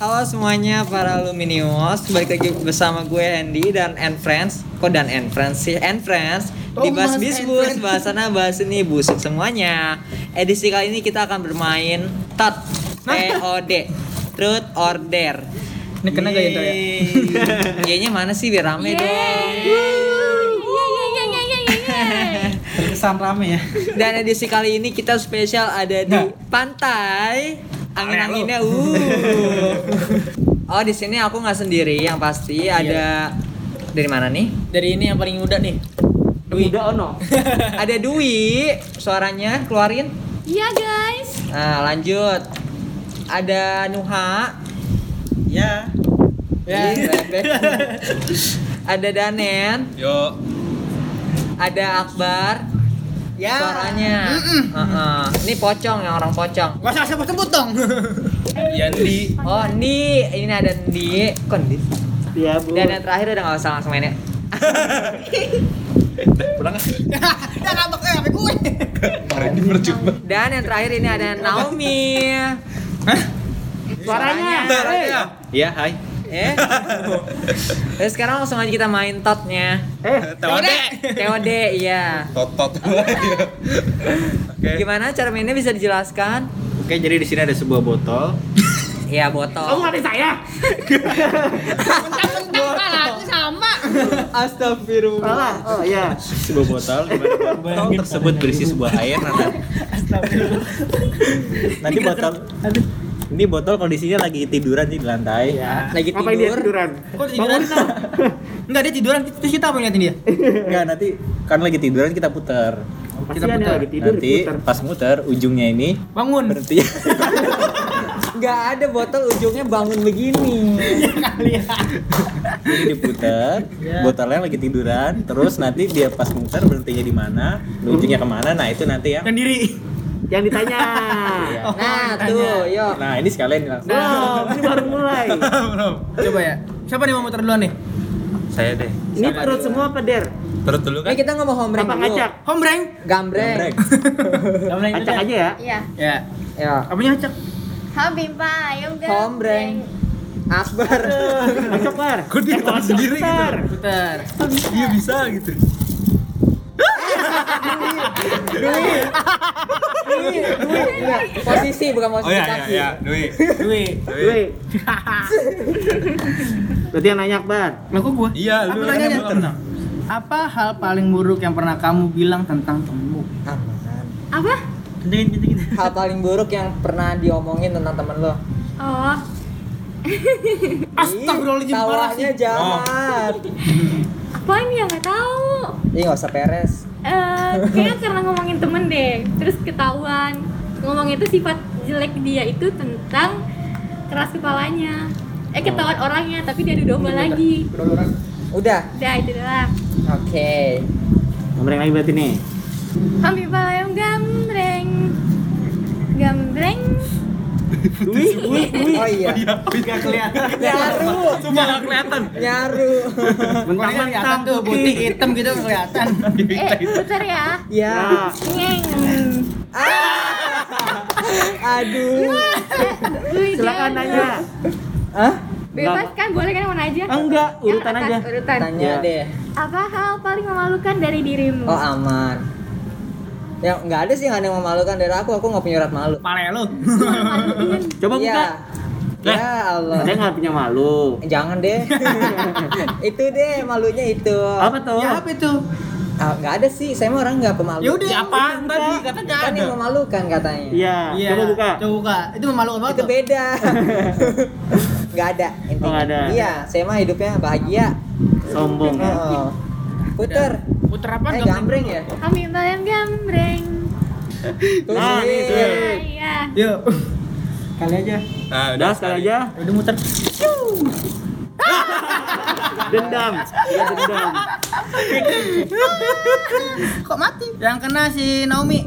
Halo semuanya para Luminios, balik lagi bersama gue Andy dan and Friends. Kok dan and Friends sih? And Friends di Bas Bis and Bus, Friends. bahas sana bahas ini busuk semuanya. Edisi kali ini kita akan bermain TOD, TOD, Truth or Dare. Ini kena gak itu ya? Kayaknya mana sih biar rame dong. Terkesan rame ya. Dan edisi kali ini kita spesial ada di pantai. Angin-anginnya uh. Oh, di sini aku nggak sendiri, yang pasti ada dari mana nih? Dari ini yang paling muda nih. Dwi. Udah ono. Ada Dwi, suaranya keluarin. Iya guys. Nah, lanjut. Ada Nuha. Ya. Ih, rebek. ada Danen, Yo, ada Akbar. Ya. Suaranya. Heeh. Ini pocong yang orang pocong. Gak usah sebut sebut dong. Yandi. Oh, Ndi, ini ada Ndi. Kok Ndi? Iya, Bu. Dan yang terakhir udah gak usah langsung mainnya. Pulang ah. Ya ngambek sampai gue. Ini mercuba. Dan yang terakhir ini ada Naomi. Suaranya. Suaranya. Iya, hai. Eh. Terus sekarang langsung aja kita main totnya. Eh, Tawade. TOD, iya. Totot. Oke. Gimana cara mainnya bisa dijelaskan? oke jadi di sini ada sebuah botol. Iya, Kamu botol. ngerti saya? Mentang-mentang sama. Astagfirullah. Oh iya. Sebuah botol di mana botol tersebut berisi sebuah air nanti. nanti botol ini botol kondisinya lagi tiduran di lantai. Lagi Ngapain dia tidur. tiduran? Kok tiduran? Enggak dia tiduran terus kita apa ngeliatin dia? Enggak, nanti kan lagi tiduran kita putar. Kita putar. lagi tidur nanti pas muter ujungnya ini Bangun. berhenti. Nggak ada botol ujungnya bangun begini. Kali ya. Jadi diputar, botolnya lagi tiduran, terus nanti dia pas muter berhentinya di mana, ujungnya ke mana, nah itu nanti yang Sendiri. Yang ditanya. Oh, Nah, ditanya. tuh, yuk. Nah ini sekalian langsung. Belum, ini baru mulai. Belum. Coba ya. Siapa nih mau muter duluan nih? Saya deh. Ini perut semua apa der? Terus dulu kan. Ini kita ngomong hombreng Apa dulu. ngacak? Hombreng. Gambreng. Gambreng. Acak aja ya. Iya. Ya. Ya. Apanya acak? Habim payung Hombreng. Akbar. Acak bar. Kok dia ketawa sendiri gitu? Putar. Putar. Iya bisa gitu. Dwi, Dwi, enggak. Posisi bukan Oh posisi iya iya kaki. iya, Dwi. Dwi. Dwi. Berarti yang nanya Akbar. Lah kok gua? Iya, Aku lu nanya kan nih. muter. Apa hal paling buruk yang pernah kamu bilang tentang temenmu? Apa? Hal paling buruk yang pernah diomongin tentang temen lo. Oh. Astagfirullahaladzim, tawanya jahat. Apa ini ya nggak tahu. Ih, nggak usah peres. Eh, kayaknya karena ngomongin temen deh, terus ketahuan ngomong itu sifat jelek dia itu tentang keras kepalanya. Eh ketahuan orangnya, tapi dia adu domba lagi. Udah. Udah itu doang. Oke. Gambreng lagi berarti nih. Habim payung gambreng. Gambreng. Dwi, Dwi, Dwi. Oh iya. Gak kelihatan. Nyaru. Cuma nggak kelihatan. Nyaru. Mentang kelihatan tuh putih hitam gitu kelihatan. Eh, putar ya. Ya. Ngeng. Aduh. Wih, Silakan nanya. Hah? Bebas kan, boleh kan mana aja? Enggak, urutan Yang aja. Urutan. Tanya Ya. deh. Apa hal paling memalukan dari dirimu? Oh aman. Ya nggak ada sih yang ada yang memalukan dari aku. Aku nggak punya urat malu. Pale lu. Coba buka. Ya Allah. Saya nggak punya malu. Jangan deh. itu deh malunya itu. Apa tuh? Ya apa itu? Ah, nggak ada sih. Saya mah orang nggak pemalu. Ya udah. Ya apaan tadi? Kata nggak Kan ada. yang memalukan katanya. Iya, coba buka. Coba buka. Itu memalukan banget. Itu tuh. beda. Nggak ada intinya. Oh, nggak ada. Iya, saya mah hidupnya bahagia. Sombong ya. Oh. Puter. Puter apa? Eh gambreng ya? Kami bayang gambreng. Tuh Nah, itu. Iya. Yuk. Kali aja. Nah, Udah sekali aja. Udah muter. Dendam. Dia dendam. Kok mati? Yang kena si Naomi.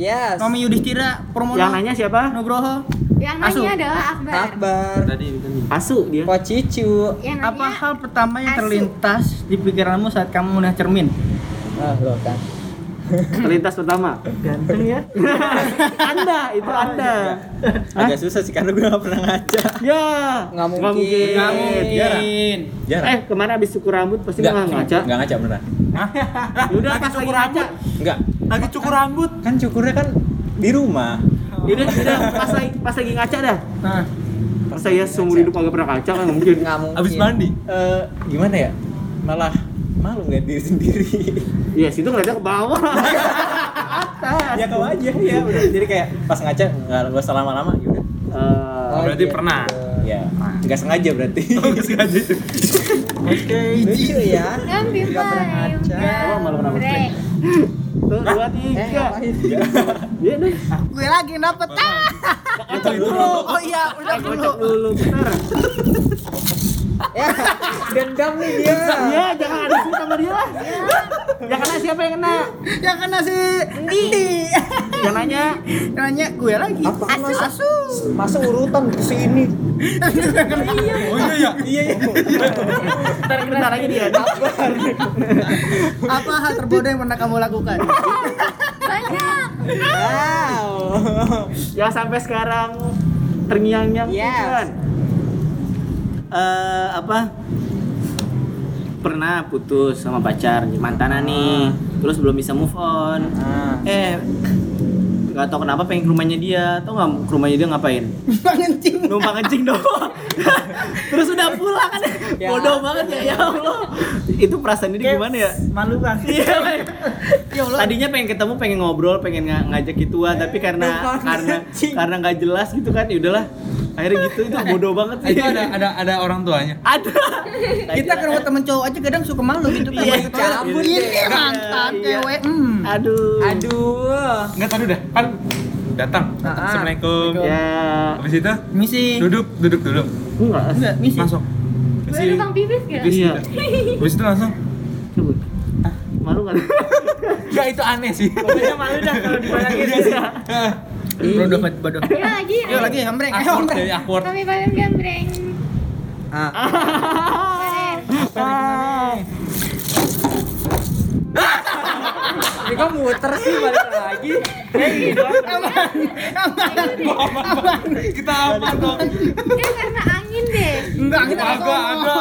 Yes. Naomi Yudhistira Promono. Yang nanya siapa? Nugroho. Yang Asu. nanya adalah Akbar. Akbar. Tadi bukan. Asu dia. Kok cicu. Yang nanya Apa hal pertama yang Asu. terlintas di pikiranmu saat kamu melihat cermin? Ah, lo kan. terlintas pertama ganteng ya anda itu anda Agak susah sih karena gue gak pernah ngaca. ya Nggak mungkin. Nggak Jarang. mungkin. Jarang. eh kemarin abis cukur rambut pasti nggak ngaca Enggak ngaca beneran. udah pas lagi ngaca Enggak. Lagi cukur rambut. Kan cukurnya kan di rumah. Udah udah pas lagi pas lagi ngaca dah Nah, pas saya seumur hidup kagak pernah ngaca kan nggak mungkin Nggak mungkin. Abis mandi. Eh gimana ya? Malah malu nggak diri sendiri. ya situ ngeliatnya ke bawah atas ya kau aja ya. udah. Jadi kayak pas ngaca nggak gak usah lama-lama gitu. Eh, Oh, Berarti gitu. pernah. Ya, nggak sengaja berarti. Sengaja itu. Oke, lucu ya. Kan Nggak pernah ngaca. Oh, malu kenapa? Dua Eh, tiga ngapain? Iya deh gue lagi yang dapet. Ah. Kocok dulu. Oh iya, udah dulu. kocok dulu bentar Ya, dendam nih dia. iya jangan ada sih sama dia lah yang kena siapa yang kena Yang kena si Indi. yang nanya Nanya gue lagi. Apaan, asu, asu. Masa urutan ke sini? Oh iya ya. Iya iya. bentar bentar lagi dia Apa hal terbodoh yang pernah kamu lakukan? Banyak. Wow. yang sampai sekarang terngiang-ngiang Yes. kan Eh, apa pernah putus sama pacar mantanan nih terus belum bisa move on Ah. eh nggak tahu kenapa pengen ke rumahnya dia tau nggak ke rumahnya dia ngapain Mengencing. numpang kencing doang terus udah pulang kan Ya. bodoh banget ya ya Allah itu perasaan ini gimana ya Malu kan? Iya. Ya Allah. tadinya pengen ketemu pengen ngobrol pengen nga- ngajak gituan tapi karena Numpang karena kencing. karena nggak jelas gitu kan ya udahlah akhirnya gitu itu bodoh banget sih Itu ada ada ada orang tuanya. ada Kita ke rumah temen cowok aja kadang suka malu gitu kan. Iya, cabut Ini deh. mantan Iya. cewek. Hmm. aduh Aduh. Enggak tahu dah. Kan datang. Ah, ah. Assalamualaikum. ya Habis itu Misi. duduk duduk dulu. enggak Enggak, misi. Masuk. Gue tukang pipis gak? Iya. Habis itu langsung. Coba. malu kan Enggak itu aneh sih. pokoknya malu dah kalau dibayangin ya Bodoh, bodoh. Ya lagi. Yuk lagi, hambreng. Ayo, Awkward hambreng. jadi awkward. Kami paling gambreng. Ah. Ini kok muter sih balik lagi? Kita aman dong. Kan karena angin deh. Enggak, kita Agak ada.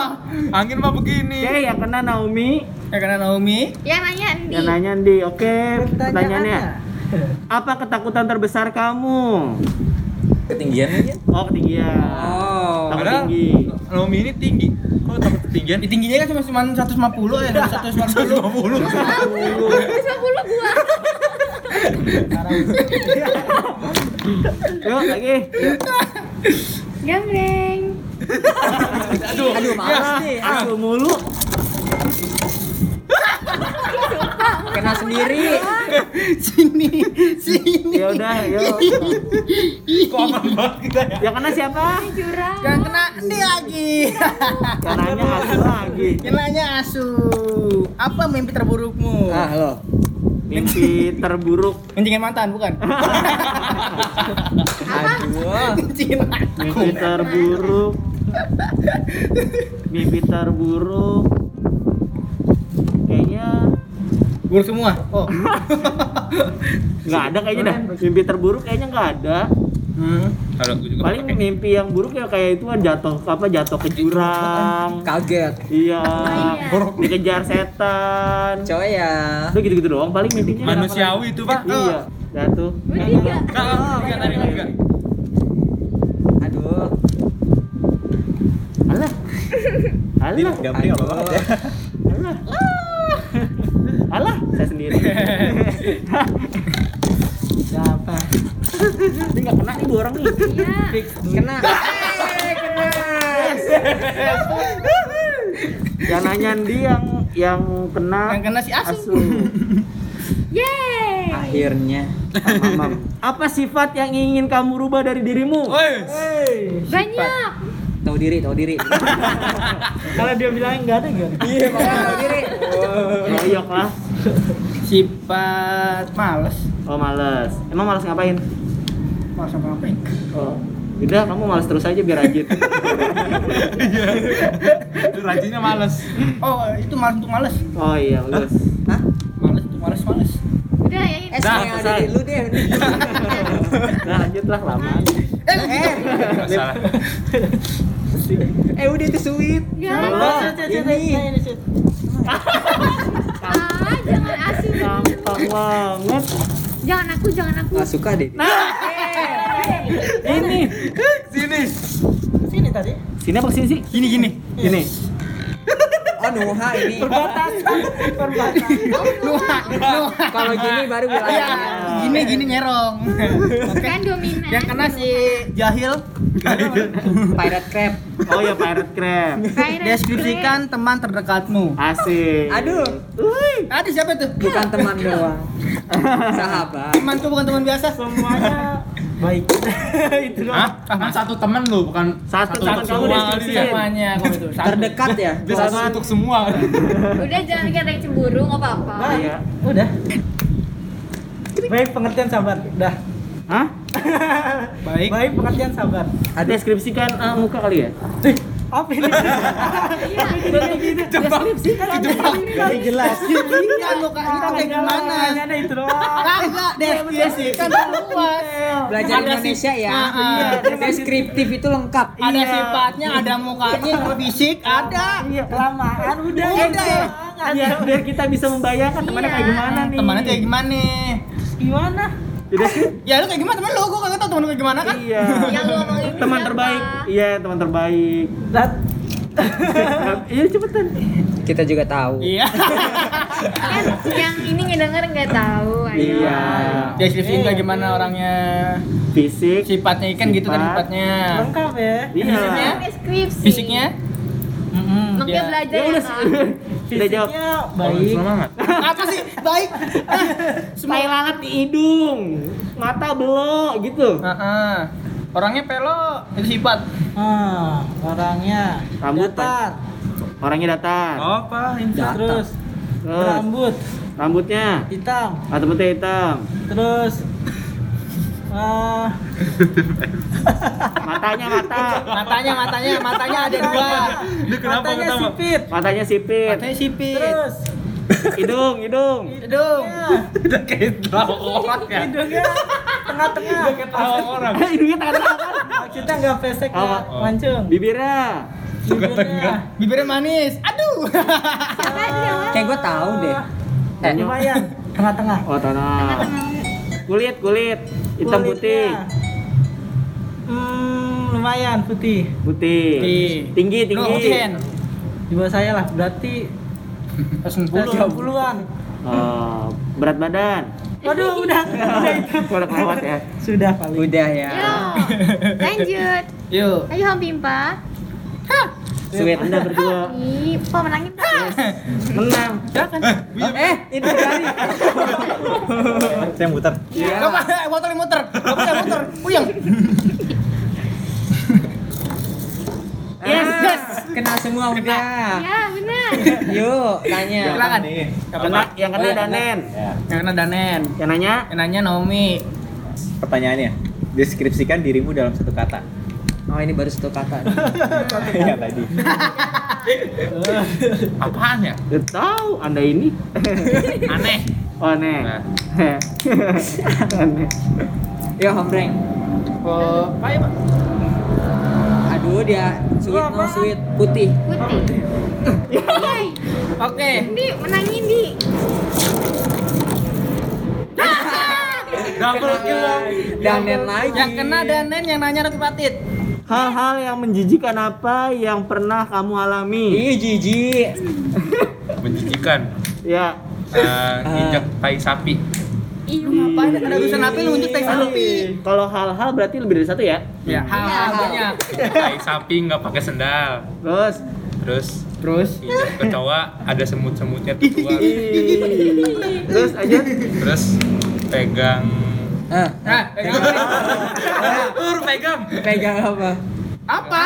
Angin mah begini. oke yang kena Naomi Ya karena Naomi. Yang nanya Andi. yang nanya Andi oke pertanyaannya apa ketakutan terbesar kamu Ketinggian aja. oh ketinggian Oh. Takut Padahal tinggi. Naomi ini tinggi. Kok takut ketinggian? Di tingginya kan cuma cuma 150 ya, 150. 150. Terus 50 gua. yuk lagi Gambreng. Aduh, aduh males nih. Ah, asu mulu kena sendiri. Sini, sini. ya udah yuk Kok aman banget kita ya? yang kena siapa Jurang. Yang kena ini lagi. yang nanya asu lagi Yang nanya asu. Apa mimpi terburukmu? Ah, lo. mimpi terburuk Kencingin mantan bukan? Aduh. Mimpi terburuk mimpi terburuk kayaknya Buruk semua. Oh. nggak ada kayaknya dah mimpi terburuk kayaknya nggak ada Hmm. Kalau gue juga paling mimpi yang buruk ya kayak itu kan jatuh apa jatuh ke jurang Kaget. iya iya. dikejar setan Cowok ya. udah gitu-gitu doang paling mimpinya manusiawi itu, Pak. iya jatuh Gue tiga. Enggak, enggak tadi enggak. Aduh. alah alah Gampang apa banget ya. alah Siapa? ini nggak kena nih dua orang nih Iya. Kena. Eh, kena. yang nanya di yang yang kena Yang kena si asu. Yeay. Akhirnya. Mamam. apa sifat yang ingin kamu rubah dari dirimu Woi. Banyak. Tahu diri, tahu diri. kalau dia bilang nggak ada nggak Iya, tahu diri. Loyok lah Sifat males. oh males emang males ngapain Males apa ngapain? oh udah kamu males terus aja biar rajin Rajinnya males. Oh, itu males untuk males. oh iya bagus Hah? Males untuk males males. Eh, semua yang ada di lu deh. Nah, lanjutlah lama. Eh, Masalah. eh udah itu sweet. Ya. Ini. Ah, jangan asyik. Gampang banget. Jangan aku, jangan aku. Gak suka deh. Ini. Sini. Sini tadi. Sini apa sini sih? Gini gini. Gini. Oh Nuha ini. Perbatasan. Kalau gini baru Iya, wilayahnya. gini gini nyerong. Kan dominan. Yang kena si jahil. Pirate crab. Oh ya pirate crab. Pirate Deskripsikan teman terdekatmu. Asik. Aduh, Ada siapa tuh? bukan teman doang. Sahabat. Temanku bukan teman biasa. Semuanya baik. Itu doang. Hah? Kan satu temen lu, bukan Satu teman kamu semua kali deskripsiin. dia. Semuanya kamu itu. Satu. Terdekat ya. Dia satu untuk semua. Udah jangan bikin ada yang cemburu, nggak apa-apa. Iya. Udah. Baik pengertian sabar. Udah. Hah? Baik. Baik pengertian sabar. Ada deskripsikan ah, muka kali ya? Apa ini? Deskripsikan Gak jelas. Deskripsikan muka itu kayak gimana? Ada itu doang. Kagak deskripsikan luas. Belajar Indonesia si- ya. Ah, ah. Deskriptif itu lengkap. Ada Iya. sifatnya, ada mukanya, ada fisik, ada. Iya, kelamaan udah. Udah. Biar, biar kita bisa membayangkan temannya kayak gimana nih. Temannya kayak gimana? Gimana? Sih? Ya lu kayak gimana temen lu? Gua kagak tau temen lu kayak gimana kan? Iya. Yang lu omongin Teman siapa? terbaik. Iya, teman terbaik. Iya cepetan. Kita juga tahu. Iya. Kan yang ini ngedenger nggak tahu. Ayo. Iya. Deskripsiin kayak gimana orangnya. Fisik. Sifatnya kan gitu kan Sifat. sifatnya. lengkap ya Iya. Deskripsi. Fisiknya? Mm-mm, Makanya dia- belajar Ya ya, udah. kan? Udah jawab. baik Apa sih? Baik. Tai lalat di hidung, mata belok gitu. Heeh. Orangnya pelo, itu sifat. ah orangnya Rambut, datar Orangnya datar. Apa? Datar. terus Terus rambut rambutnya, hitam atau putih hitam. terus ah Matanya mata. Matanya, matanya, matanya ada dua. Dia kenapa matanya ketawa? sipit Matanya sipit. Matanya sipit. terus Hidung, hidung. Hidung. Udah kayak tahu orang ya. hidungnya tengah-tengah Udah kayak tahu orang. Hidungnya tengah-tengah maksudnya nggak pesek Apa? nggak mancung Bibirnya. bibirnya Bibirnya manis. Aduh. Kayak gue tahu deh. Eh, lumayan tengah-tengah Oh, tanah. Kulit, kulit. Hitam putih. Lumayan putih Putih. Putih. Tinggi, No, tinggi. Ocean. di bawah saya lah berarti 90. 90-an Oh, berat badan. waduh udah udah itu Udah ya. sudah paling Udah ya. Yo, lanjut. Yuk. Ayo Hampimpa. Sweet Anda berdua. Ih, Pak menangin Pak. Menang. Eh, itu dari. Saya muter. Iya. Gak apa, motor muter. Gak boleh muter. Puyeng. Yes, yes. Kena semua udah. Ya, benar. Yuk, tanya. Silakan. Nih. Yang kena, yang kena Danen. Ya. Yang kena Danen. Yang nanya Yang nanya Naomi. Pertanyaannya, deskripsikan dirimu dalam satu kata. Oh, ini baru satu kata. ya tadi. Apaan ya? Udah tahu Anda ini. Aneh. Oh, aneh. Nah. aneh. Yo, hombreng. Oh, ayo Pak. Aduh, dia sweet no sweet putih. Putih. Yeay. Oke. Di, menangin di. Double kill dong. Danen lagi. Yang kena Danen yang nanya Rocky Patit. Hal-hal yang menjijikan apa yang pernah kamu alami? Ih, jijik. Menjijikan. Ya, Eh, injak tai sapi. Ih, Ngapain ada urusan apa lu untuk tai sapi? kalau hal-hal berarti lebih dari satu ya. Ya, hal-hal banyak. Tai sapi nggak pakai sendal. Terus, Terus Terus injak kecoa ada semut-semutnya tuh keluar. terus aja. Terus pegang Ah, Nah, pegang Ur pegang. pegang apa? Apa?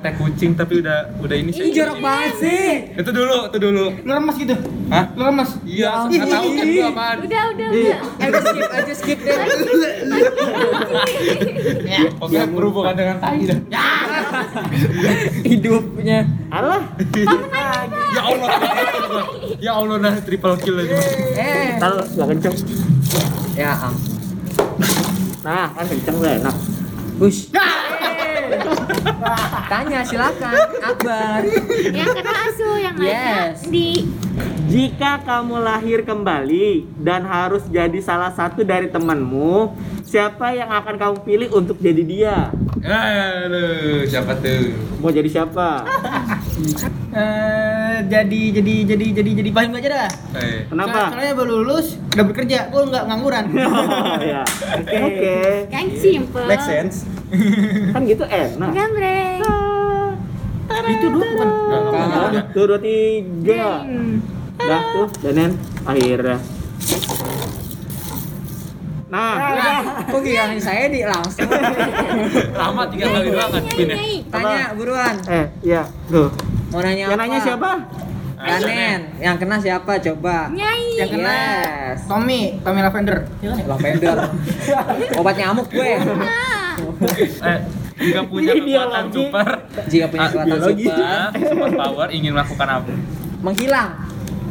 Teh kucing tapi udah udah ini Ih, sih. jorok banget sih. Itu dulu, itu dulu. Lu remas gitu? Hah? Lu remas? Iya, nggak tahu kan itu apaan. Udah, udah, udah. Eh, udah skip aja skip deh. Pokoknya berhubungan dengan tai dah. Hidupnya. Alah, Ya Allah. Ya Allah nah triple kill lagi. Eh, tahu gak kenceng. Ya ampun. Nah, kan kenceng gak enak. Hush. Tanya silakan, Akbar. yang kena asu yang lainnya Yes. di Jika kamu lahir kembali dan harus jadi salah satu dari temanmu, siapa yang akan kamu pilih untuk jadi dia? Aduh, siapa tuh? Mau jadi siapa? Eh, jadi jadi jadi jadi jadi paham aja dah. Eh, Kenapa? Soalnya baru lulus, udah bekerja, gue nggak ngangguran. Oh, ya. Oke. yang simple Make sense. Kan gitu enak. gambreng Itu dua bukan. Tuh dua tiga. Dah tuh, Danen. Akhirnya. Nah, Kok giliran saya di langsung? Lama tiga kali doang kan spin ya. Tanya buruan. eh, iya, tuh. Mau nanya Yang apa? nanya siapa? Danen. Yang kena siapa coba? Nyai. Yang kena Yes. Tommy, Tommy Lavender. Ya kan? Lavender. Obat nyamuk gue. Eh, jika punya kekuatan super, Jika punya ah, kekuatan biologi, super, super power ingin melakukan apa? menghilang.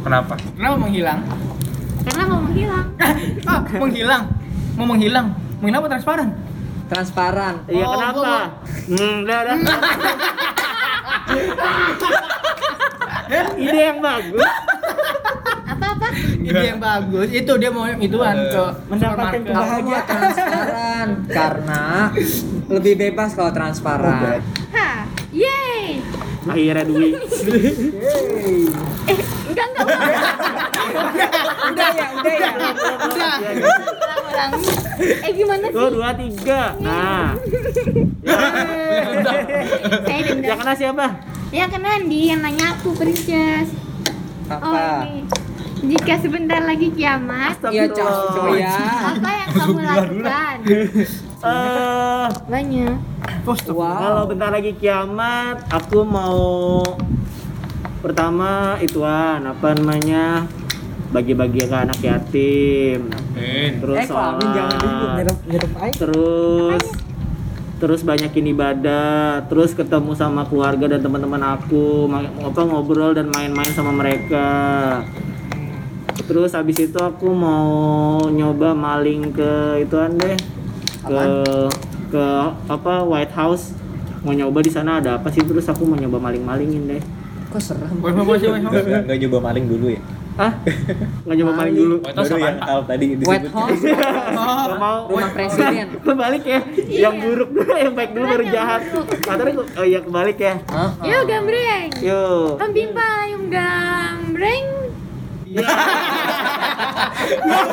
Kenapa? Kenapa menghilang? karena mau menghilang Ah, menghilang. Mau menghilang. Menghilang apa transparan? Transparan. Iya, Oh, kenapa? gua- Hmm, udah, udah. Ide yang bagus. Ide yang bagus. Itu dia mau ituan ke Mendapatkan supermarket. Aku mau transparan karena lebih bebas kalau transparan. ha yeay Akhirnya duit. eh enggak enggak Udah ya, udah ya. Udah. ulang ulang eh gimana Tuh sih dua tiga. Nah, saya yang dendam kena siapa? yang kena Andi yang nanya aku princess oh Apa? ini jika sebentar lagi kiamat Iya, cowok ya. apa yang kamu lakukan Eh, banyak kalau Wow. bentar lagi kiamat, aku mau pertama ituan apa namanya bagi-bagi ke anak yatim. Amin. Terus Eh, kok amin jangan dulu sholat. aja. terus terus banyakin ibadah terus ketemu sama keluarga dan teman-teman aku ma- apa ngobrol dan main-main sama mereka terus habis itu aku mau nyoba maling ke ituan deh ke ke apa White House. Mau nyoba di sana ada apa sih? Terus aku mau nyoba maling-malingin deh. Kok serem? Nggak nyoba maling dulu ya. ah nggak nyoba maling dulu. Oh, itu Baru sama yang hal tadi White disebut. House, Nggak mau. Rumah presiden. kebalik ya? Yang buruk dulu yang baik dulu baru Yang jahat. katanya oh iya kebalik ya? Hah? yuk gambreng. Yuk pembimpa yung gambreng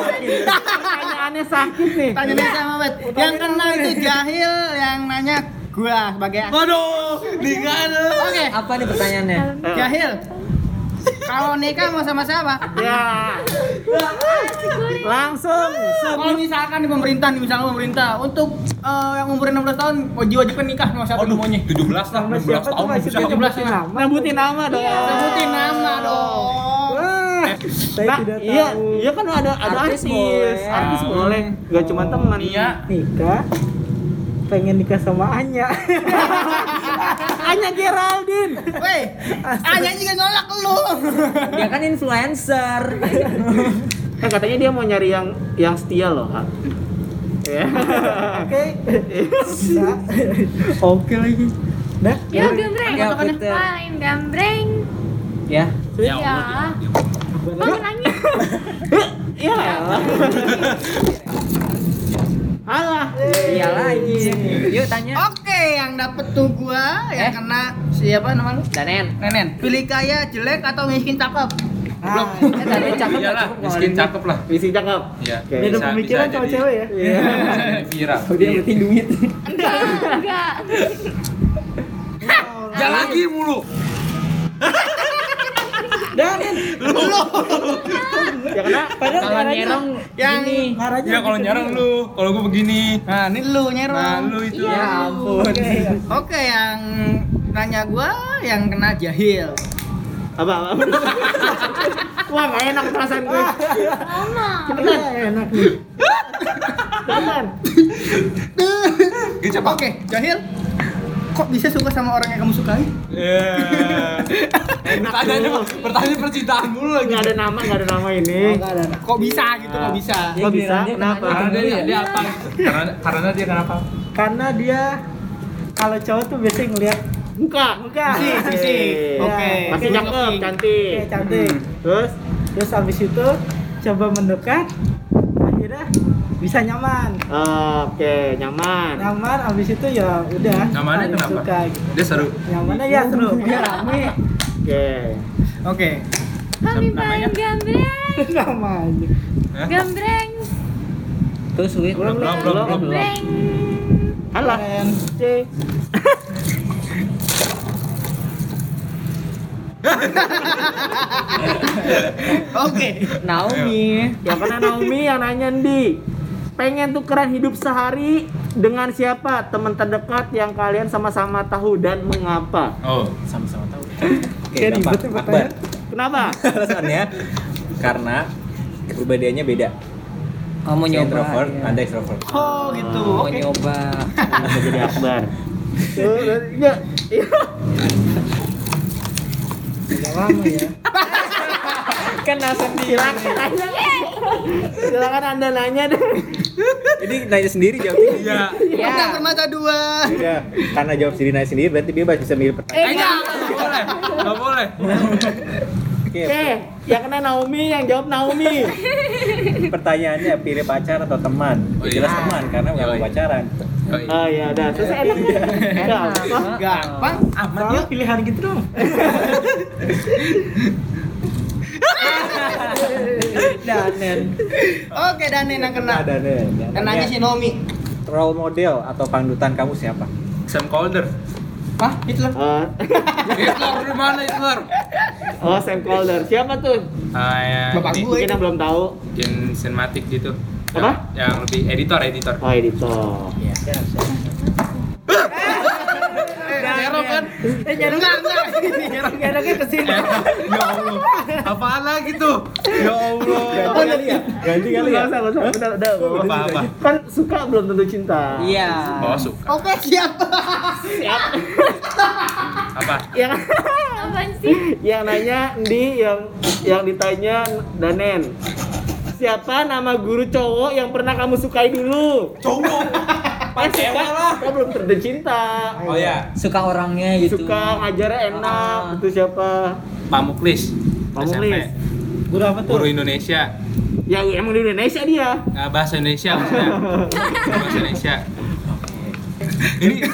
pertanyaannya sakit nih Tanya sama Bet. Yang kena itu jahil, yang nanya gua sebagai Waduh, digana. Oke, Apa nih pertanyaannya? Jahil. Kalau nikah mau sama siapa? ya langsung Kalau misalkan di pemerintah, nih misalnya pemerintah untuk eh, yang umur 16 tahun wajib-wajibkan nikah sama siapa Waduh, maunya? 17 lah, 16 tahun. masih bisa. 17 ya. nyebutin nama dong Sebutin nama dong. Saya Nah, tidak iya, tahu. iya kan ada ada Artis artis, boleh. artis boleh, gak cuma teman. Nia, nikah pengen nikah sama Anya. Hanya Geraldine. Weh, Anya juga nolak lu. Dia kan influencer. Kan katanya dia mau nyari yang yang setia loh. Ha. Ya. Oke. Bisa. Oke lagi. Dah. yuk gambreng Ya, gambreng Ya. ya ya Allah. Kok nangis Ya. Alah. Iya lagi. Yuk tanya. Oke, yang dapet tuh gua, yang Eh? kena siapa nama lu? Danen. Nenen. Pilih kaya, jelek atau miskin cakep? Ah, Eh cakep cukup miskin cakep lah. Misi cakep. Iya. Beda pemikiran bisa sama jadi- cewek ya. Bisa jadi viral. Dia ngerti duit. enggak enggak Ya lagi mulu. Ya kena. Padahal Kalau caranya- nyerong Yang-. Marahnya Ya kalau dia. lu, kalau gua begini. Nah, ini lu nyerong. Nah, lu itu. Ya ampun. Oke. Oke, yang nanya gua yang kena jahil. Apa? apa? Wah, gak enak perasaan gue. mama Iya, enak nih. Gitu. Oke, jahil. Kok bisa suka sama orang yang kamu sukai? Ya. Pertanyaannya pertanyaan percintaan mulu lagi. nggak ada nama nggak ada nama ini Kok bisa gitu, kok bisa? kok bisa kenapa Karena dia dia apa? Karena karena dia kenapa? Karena dia kalau cowok tuh biasanya ngeliat muka muka Fisik, fisik. Oke. masih cakep Oke. cantik kayak cantik. terus Terus habis itu coba mendekat, akhirnya bisa nyaman. oke nyaman Nyaman, habis itu ya udah. Nyamannya kenapa? Suka, gitu. Dia seru. Nyamannya ya seru, biar rame oke Oke. Kami Namanya? main gambreng. namanya. Gambreng. Terus sweet. Belum belum belum belum. Gambreng. Alah, C. Oke. Naomi. Ya karena Naomi yang nanya Ndi Pengen tukeran hidup sehari dengan siapa? Teman terdekat yang kalian sama-sama tahu dan mengapa? Oh. Sama-sama tahu. Oke, gampang. ribet ya Akbar. Kenapa? Alasannya karena kepribadiannya beda. Oh, mau nyoba. introvert, ya. Anda extrovert. Oh, gitu. Mau Oke. nyoba. Bisa jadi Akbar. Tuh, ya. iya. Udah lama ya. Kena sendiri. Silakan Anda nanya deh. Ini nanya sendiri jawabnya. Iya. Menang permata dua. Udah, karena jawab sendiri nanya sendiri berarti bebas bisa milih Eh, pertanyaan. enggak. Enggak boleh. Enggak boleh. Oke, Oke, yang kena Naomi, yang jawab Naomi. pertanyaannya pilih pacar atau teman? Oh, Ya, jelas iya. teman karena nggak mau Yoi. pacaran. Oh, iya. Oh ya udah, terus enak. Gampang. Gampang. Aman yuk. pilihan gitu dong. Danen. Oke, Danen yang kena. Deh. yang Kenanya nanya, si Nomi. Role model atau panutan kamu siapa? Sam Calder. Hah? Hitler. Oh, Hitler di mana Hitler? oh Sam Calder. Siapa tuh? Ah, ya. Bapak ini gue. Mungkin yang belum tahu. bikin sinematik gitu. Apa? Yang, yang lebih editor editor. Oh, editor. Nyerok kan? Eh, nyerok enggak, enggak. Nyeroknya ke sini. ya Allah. Apaan lagi tuh? Ya Allah. Ganti kali ya? Ganti kali ya? Nggak usah, nggak usah. Udah. Apa apa? Kan suka belum tentu cinta. Iya. Oh suka. Oke, siap. Siap. Apa? yang Apaan sih? yang nanya Ndi yang yang ditanya Danen. Siapa nama guru cowok yang pernah kamu sukai dulu? Cowok. Kan suka, kok belum tentu cinta. Oh ya. Suka orangnya gitu. Suka ngajarnya enak. Ah. Itu siapa? Pamuklis. Pamuklis. SMP. Guru apa tuh? Guru Indonesia. Yang emang di Indonesia dia. Nah, bahasa Indonesia maksudnya. bahasa Indonesia. Ini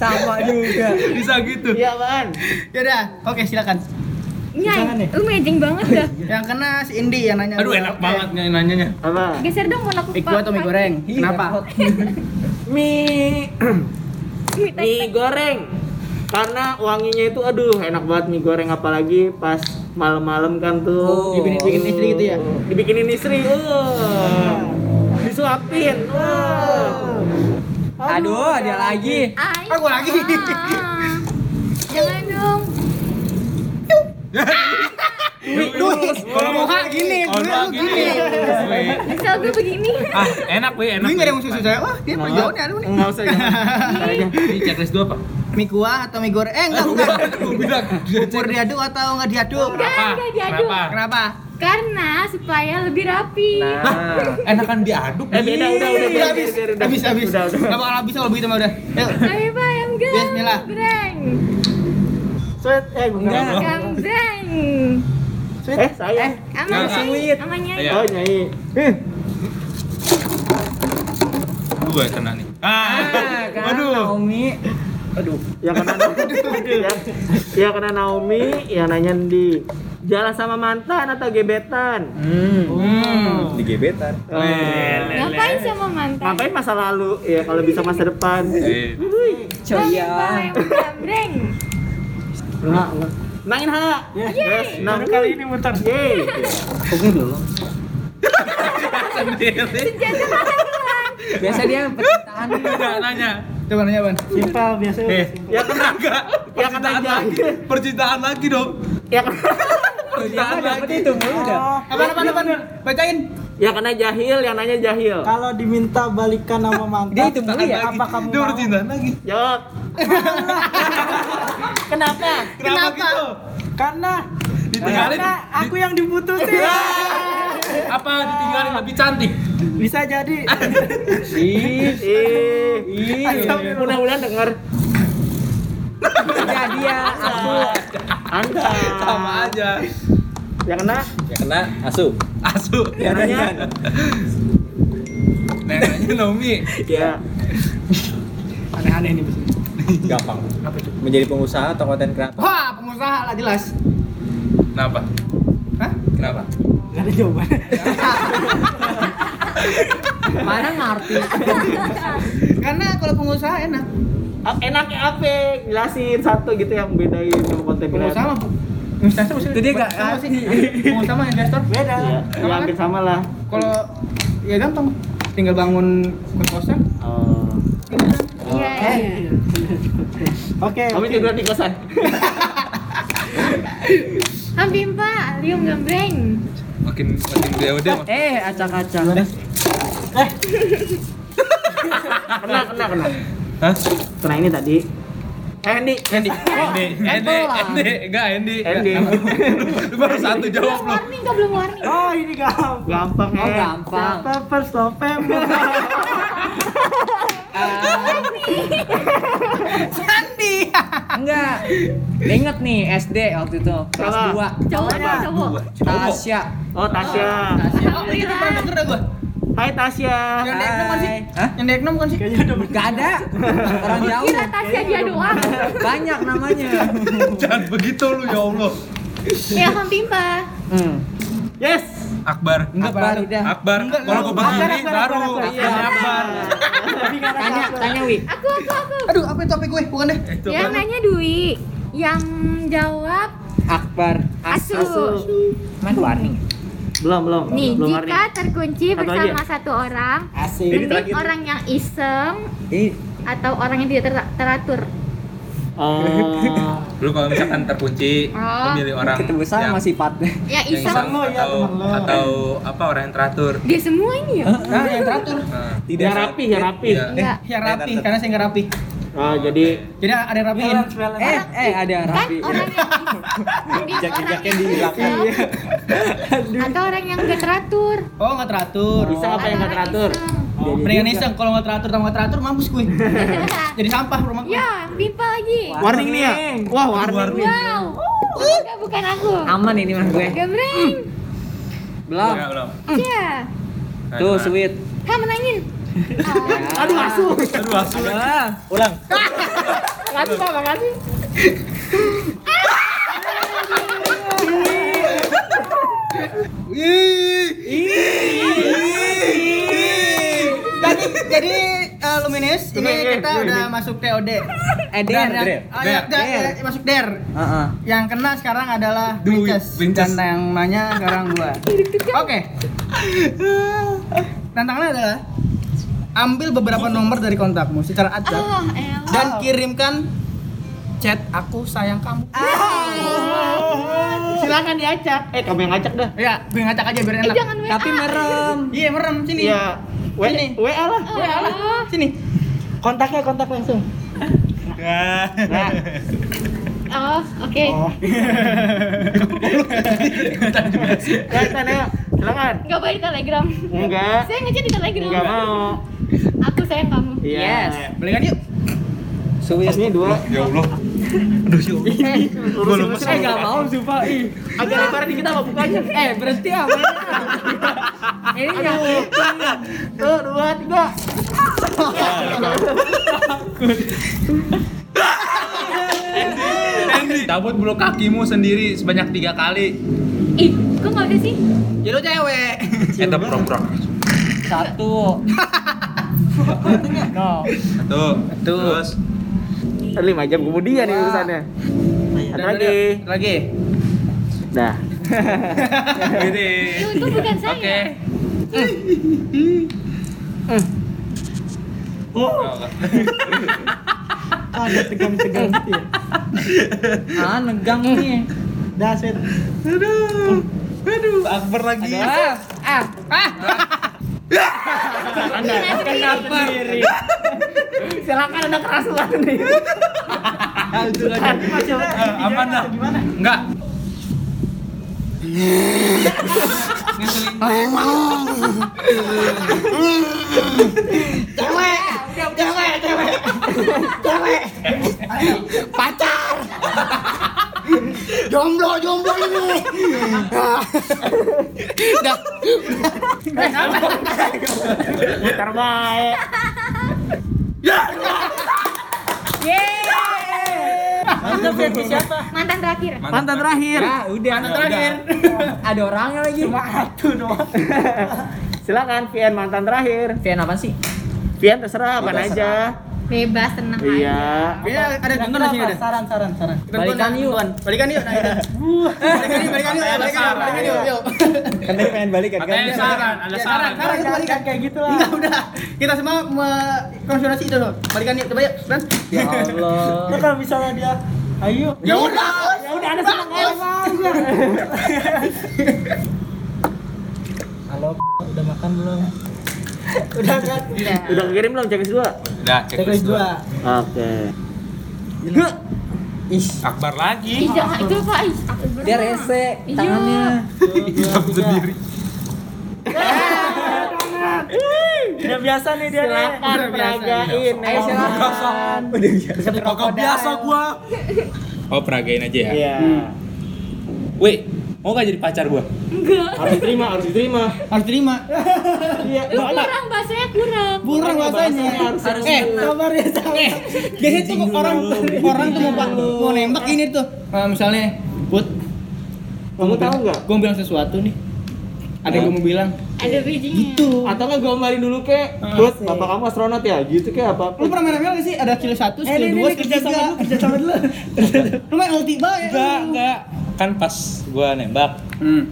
Sama juga. bisa gitu. Iya, Ban. Yaudah, oke silakan. Nyai, lu mejeng banget dah. Yang kena si Indi yang nanya. Aduh enak banget nih nanyanya. Apa? Geser dong mau aku Mie gua atau mie goreng? Kenapa? Mie mie goreng. Karena wanginya itu aduh enak banget mie goreng apalagi pas malam-malam kan tuh Oh. Dibikin istri gitu ya? dibikinin istri. Uh. Disuapin. Uh. Aduh, ada lagi. Ay. Aku lagi. Ah. Jangan dong. Duh, kalau mau hak gini, gue gini. gini. Misal gue begini. Ah, enak weh, enak. Gue nggak ada yang musuh saya. Wah, dia perjauhan ya lu nih. Enggak usah. Ini checklist dua apa? Mie kuah atau mie goreng? Eh, enggak, bukan. Gue bilang. Bubur diaduk atau enggak diaduk? Kenapa? enggak. Kenapa? Kenapa? Karena supaya lebih rapi. Nah, Enakan diaduk. Eh beda udah udah Udah habis, habis, habis. Udah udah. Gak bakal habis kalau begitu mah udah. Yuk. Ayo bayam gang. Bismillah. Breng. Sweet eh enggak. Gang breng. Eh saya. Aman Nggak, Nyai. sweet. Aman Nyai. Iya. Oh nyai. Gue kena nih. Ah, kan Naomi. Aduh, yang kena Naomi, yang, yang kena Naomi, yang nanya di jalan sama mantan atau gebetan? Hmm. di gebetan. Eh, Ngapain sama mantan? ngapain masa lalu ya kalau bisa masa depan? Eh, Coya. Nangin ha. Yes, nah kali ini muter. Yeay. Pokoknya belum. Biasa dia percintaan. Enggak nanya. Coba nanya, Ban. Simpel biasanya. Eh, Ya kena enggak. ya kena Percintaan lagi. Percintaan lagi dong. Ya kena Tuh, dia mah dapet itu mulu dah. Oh, Apaan, apaan, apaan? Bacain. ya kena jahil, yang nanya jahil. kalau diminta balikan sama mantan, Dia itu mulu ya? Apa kamu Dia percintaan lagi. Jawab. Kenapa? Kenapa? gitu? Karena Ditinggalin. karena aku yang diputusin. Apa ditinggalin lebih cantik? Bisa jadi. Ih, ih, mudah-mudahan denger. Ya dia, aku. Anda. Sama aja. Yang kena Ya kena asu. Asu. Neneknya. Neneknya Nomi. Ya. Aneh-aneh nih. Gampang. Apa itu? Menjadi pengusaha atau konten kreator. Wah, pengusaha lah jelas. Kenapa? Hah? Kenapa? Gak ada jawaban. Mana ngerti? Karena kalau pengusaha enak. Enaknya apa? Jelasin satu gitu yang bedain sama konten Pengusaha kreator. mah investor maksudnya. Nggak sama sih. Pengusaha mah investor beda. Ya, ya hampir sama lah. Kalau ya gampang, tinggal bangun kos-kosan. Oh. Ini kan. Iya, iya. Oke. Oke. tidur di kosan. Hampir pak, lium gambreng. Makin makin BOD mah. Eh, acak-acak. Kena, kena, kena. Hah? Kena ini tadi. Eh, Andy, Andy. Endi, Endi, Endi, enggak Endi. Endi. Lu baru satu jawab lu. Warning kok belum warning? Oh ini gampang. Gampang, Oh, eh. gampang. September, November. Enggak. Ingat nih SD waktu itu kelas Apa? 2. Cowok apa cowok? Tasya. Oh, Tasya. Oh, itu pernah denger dah gua. Hai Tasya. Yang di Eknom kan sih? Hah? Yang di Eknom kan sih? Gak ada. Orang jauh. Kira Tasya dia doang. Banyak namanya. Jangan begitu lu ya Allah. Ya hampir pak. Hmm. Yes. Akbar. Akbar udah. Akbar. Enggak, Kalau enggak. gua begini Akbar, Akbar, baru Akbar, Akbar Akbar. Tanya, tanya Wi. Aku aku aku. Aduh, apa itu topik gue? Bukan deh. Itu Yang nanya Dwi, yang jawab Akbar. Asu. Main warning. Belum, belum. Nih, belum jika warning. terkunci Satu bersama aja. satu orang, Asik. mending orang yang iseng Ini atau orang yang tidak ter- teratur. Oh. Lu kalau misalkan terkunci, lu Oh. milih orang ketemu sama yang, sifatnya. Ya yang iseng. lo, ya, atau atau apa orang yang teratur. Dia semua ini ya? Nah, yang teratur. Nah, Tidak Ya rapi, ya rapi. Iya. Enggak. Yang rapi, karena saya nggak rapi. Oh, jadi Jadi ada yang rapiin. Eh, eh ada Kan rapi. orang yang mending orang yang di belakang. iseng atau orang yang gak teratur. Oh, nggak teratur. Iseng apa yang nggak teratur? Oh, mendingan iseng. Kalau nggak teratur sama nggak teratur, mampus gue. Jadi sampah rumah gue. ya, pipa lagi. warning nih ya. Wah, warning. Wow. Enggak bukan aku. Aman ini mah gue. Gambreng. Belum. Enggak, belum. Ya. Nah, Tuh sweet. Kamu menangin. Aduh, asu. Aduh, asu. Ulang. Makasih, Pak, makasih. Jadi, jadi eh, Luminis, ini kita udah masuk TOD. Yang, Der. oh, ya, eh, masuk der. Heeh. Yang kena sekarang adalah Winces. dan yang nanya sekarang gua. Oke. Tantangannya adalah ambil beberapa nomor dari kontakmu secara acak Oh, elah. dan kirimkan chat aku sayang kamu. Silakan diacak. Eh, kamu yang ngacak dah. Ya, gue ngacak aja biar Eh, enak. jangan WA. Tapi merem. Iya, merem sini. Iya. Sini. WA lah. Oh. WA lah. Sini. Kontaknya kontak langsung. Nah, Oh, oke. kelihatan ya. Silakan. Enggak boleh di Telegram. Enggak. Saya ngechat di Telegram. Enggak mau. Aku sayang kamu. Iya. Yes. Balikan yuk. Sweet. Ini dua. Ya Allah. Aduh, ya Allah. Urusin urusin. Eh enggak mau sumpah. Ih. Agak lebar dikit apa bukanya? Eh berhenti apa? Ini nyakit. Tuh, dua, tiga. Cabut bulu kakimu sendiri sebanyak tiga kali. Ih, kok nggak ada sih? Ya lu cewek. Kita prok-prok. Satu. No. Satu. Terus. Lima jam kemudian nih urusannya. Ada lagi. Lagi. Dah. Ini. Itu, bukan saya. Oke. Ada tegang-tegang gitu ya. Ah negang nih. Dah, Sweet. Aduh, Akbar lagi. Ah. Ah. Anda kenapa sendiri? Silakan ada kerasukan nih. apa dah? Enggak. Jomblo, jomblo ini. Terbaik. Mantan terakhir. Mantan terakhir. udah. Mantan terakhir. Ada orangnya lagi. Silakan Vian mantan terakhir. Vian apa sih? Vian terserah apa aja. Bebas tenang aja. Iya. Ini ada nonton di sini ada. Saran, saran, saran. Kita Balikan yuk. Balikan yuk. Nah. Balikan yuk, balikan yuk, balikan yuk. Kan tadi pengen balikan kan? Katanya saran, ada Ya, saran. saran itu balikan kayak gitu lah. Enggak udah. Kita semua konsultasi itu loh. Balikan yuk, coba yuk. Ya Allah. Nah, kalau misalnya dia ayo Ya udah. ya udah ada seneng aja halo udah makan belum udah kan Udah. Udah kirim belum checklist dua? Udah, checklist dua Oke. Akbar lagi. Ih, jangan itu apa? Ih, aku bener. Dia rese Iya. tangannya. Hitam sendiri. udah biasa nih dia nih Silakan peragain. Ayo, silakan. Kagak biasa gua. Oh, peragain aja ya. Iya. Wih, mau gak jadi pacar gua? Enggak. Harus diterima, harus diterima. Harus terima. Iya. Lu kurang bahasanya kurang. Burung bahasanya. Harus Eh, sabar ya sabar Eh, biasanya tuh orang orang tuh mau mau nembak ini tuh. Nah, misalnya, Put, Kamu tahu nggak? gue bilang sesuatu nih. Ada yang gue mau bilang. Ada bijinya. Gitu. Atau nggak gombalin dulu kek? Terus bapak kamu astronot ya? Gitu kek apa? Lu pernah main ML gak sih? Ada skill 1, eh skill ini 2, nih skill kerja sama 3. dulu kerja sama dulu Lu main ulti banget. Enggak, enggak. Kan pas gua nembak, Hmm.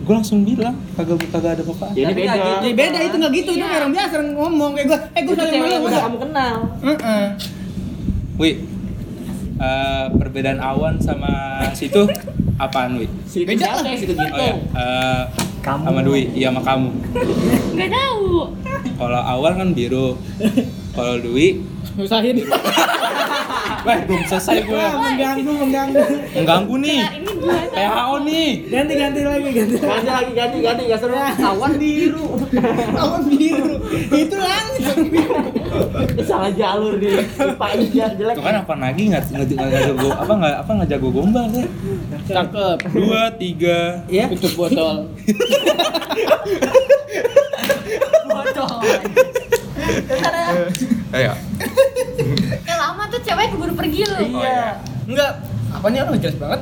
gua langsung bilang kagak kagak ada apa-apa. Jadi beda. nggak Ya beda itu enggak gitu, itu Iya. kayak orang biasa orang ngomong kayak gue. Eh, gue Itu saling cewek malu udah kamu kenal. Heeh. Wih, eh, perbedaan awan sama situ apaan, Wih? Situ Beda siapa lah. ya? Situ gitu. Oh ya, eh, Kamu. sama Dwi, iya sama kamu. Enggak tahu. Kalau awal kan biru, kalau Dwi, Nyusahin. wah belum selesai gue. mengganggu mengganggu Mengganggu nih, Nah. PHO nih. ganti ganti lagi ganti Ganti lagi, ganti, ganti, nggak seru. Awan biru. Awan biru. Itu langit. Salah jalur di Pak Ija jelek. Itu kan apa lagi nggak nggak nggak jago apa nggak apa nggak jago gombal ya? Cakep. Dua, tiga, Ya. Tutup botol. ayo. Eh lama tuh cewek keburu pergi lu. Iya. Enggak. Apanya lu jelas banget.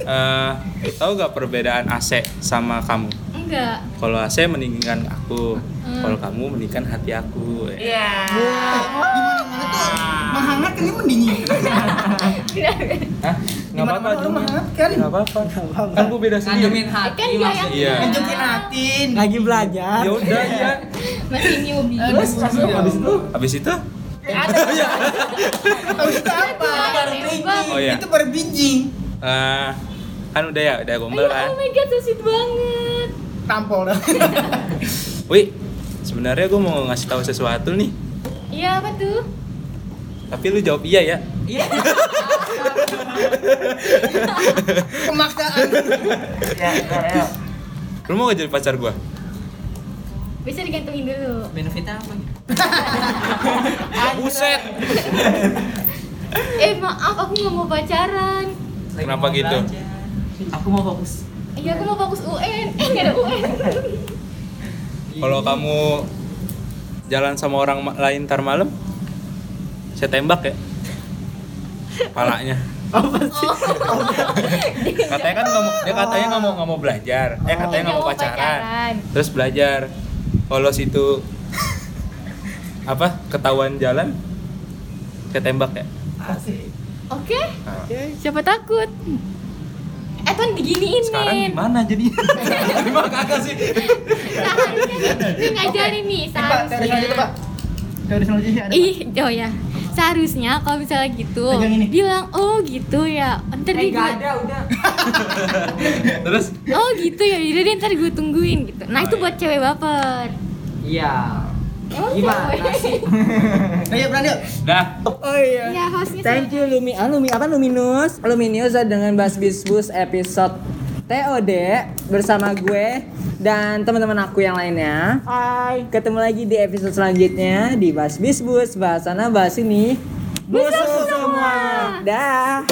Eh, tahu gak perbedaan AC sama kamu? Enggak. Kalau AC meninggikan aku, Hmm. kalau kamu meninggikan hati aku. Iya. Gimana-mana tuh menghangat kan ini mendingin. Hah? Nggak apa-apa cuma. menghangat kan. Nggak apa-apa. Kan gue beda sendiri. Ngademin hati Kan dia yang. Iya. Nunjukin hatin. lagi belajar Ya udah ya. Masih newbie. Terus Habis itu? Habis itu? Habis itu apa? Oh iya. Itu baru binjing. Eh, kan udah ya, udah gombal kan. oh my god, so sweet banget. Tampol dah. Wih, sebenarnya gue mau ngasih tahu sesuatu nih. Iya, apa tuh? Tapi lu jawab iya ya. Pemaksaan. Lu mau gak jadi pacar gue? Bisa digantungin dulu. Benefitnya apa? Buset. Eh, maaf, aku nggak mau pacaran. Lagi Kenapa mau gitu? belajar. Aku mau fokus. Iya, aku mau fokus UN. Eh, nggak ada UN. Kalau kamu jalan sama orang lain ntar malam, saya tembak ya. Palanya. katanya kan nggak mau, dia katanya nggak mau nggak mau belajar, eh katanya nggak mau pacaran. Terus belajar. Kalau situ apa ketahuan jalan, saya tembak ya. Oke. Siapa takut? Eh, tuh diginiin, Sekarang men. gimana jadi? Terima kagak sih. Seharusnya, ini ngajarin nih, Pak, teori selanjutnya, Pak. Teori selanjutnya ada. Ih, oh ya. Seharusnya kalau misalnya gitu, bilang oh gitu ya. Ntar Eh, dia nggak gue, ada udah. Terus oh gitu ya. Jadi ntar gue tungguin gitu. Nah Oh, itu iya. buat cewek baper. Iya. Oh, Gimana cewek. sih? Yuk, berani yuk. Dah. Oh iya. Iya, hostnya Thank you Lumi. Ah, Lumi apa Luminous? Luminous dengan Bas Bisbus episode TOD bersama gue dan teman-teman aku yang lainnya. Hai. Ketemu lagi di episode selanjutnya di Bas Bisbus bahas sana bahas ini. Busuk semua. Dah.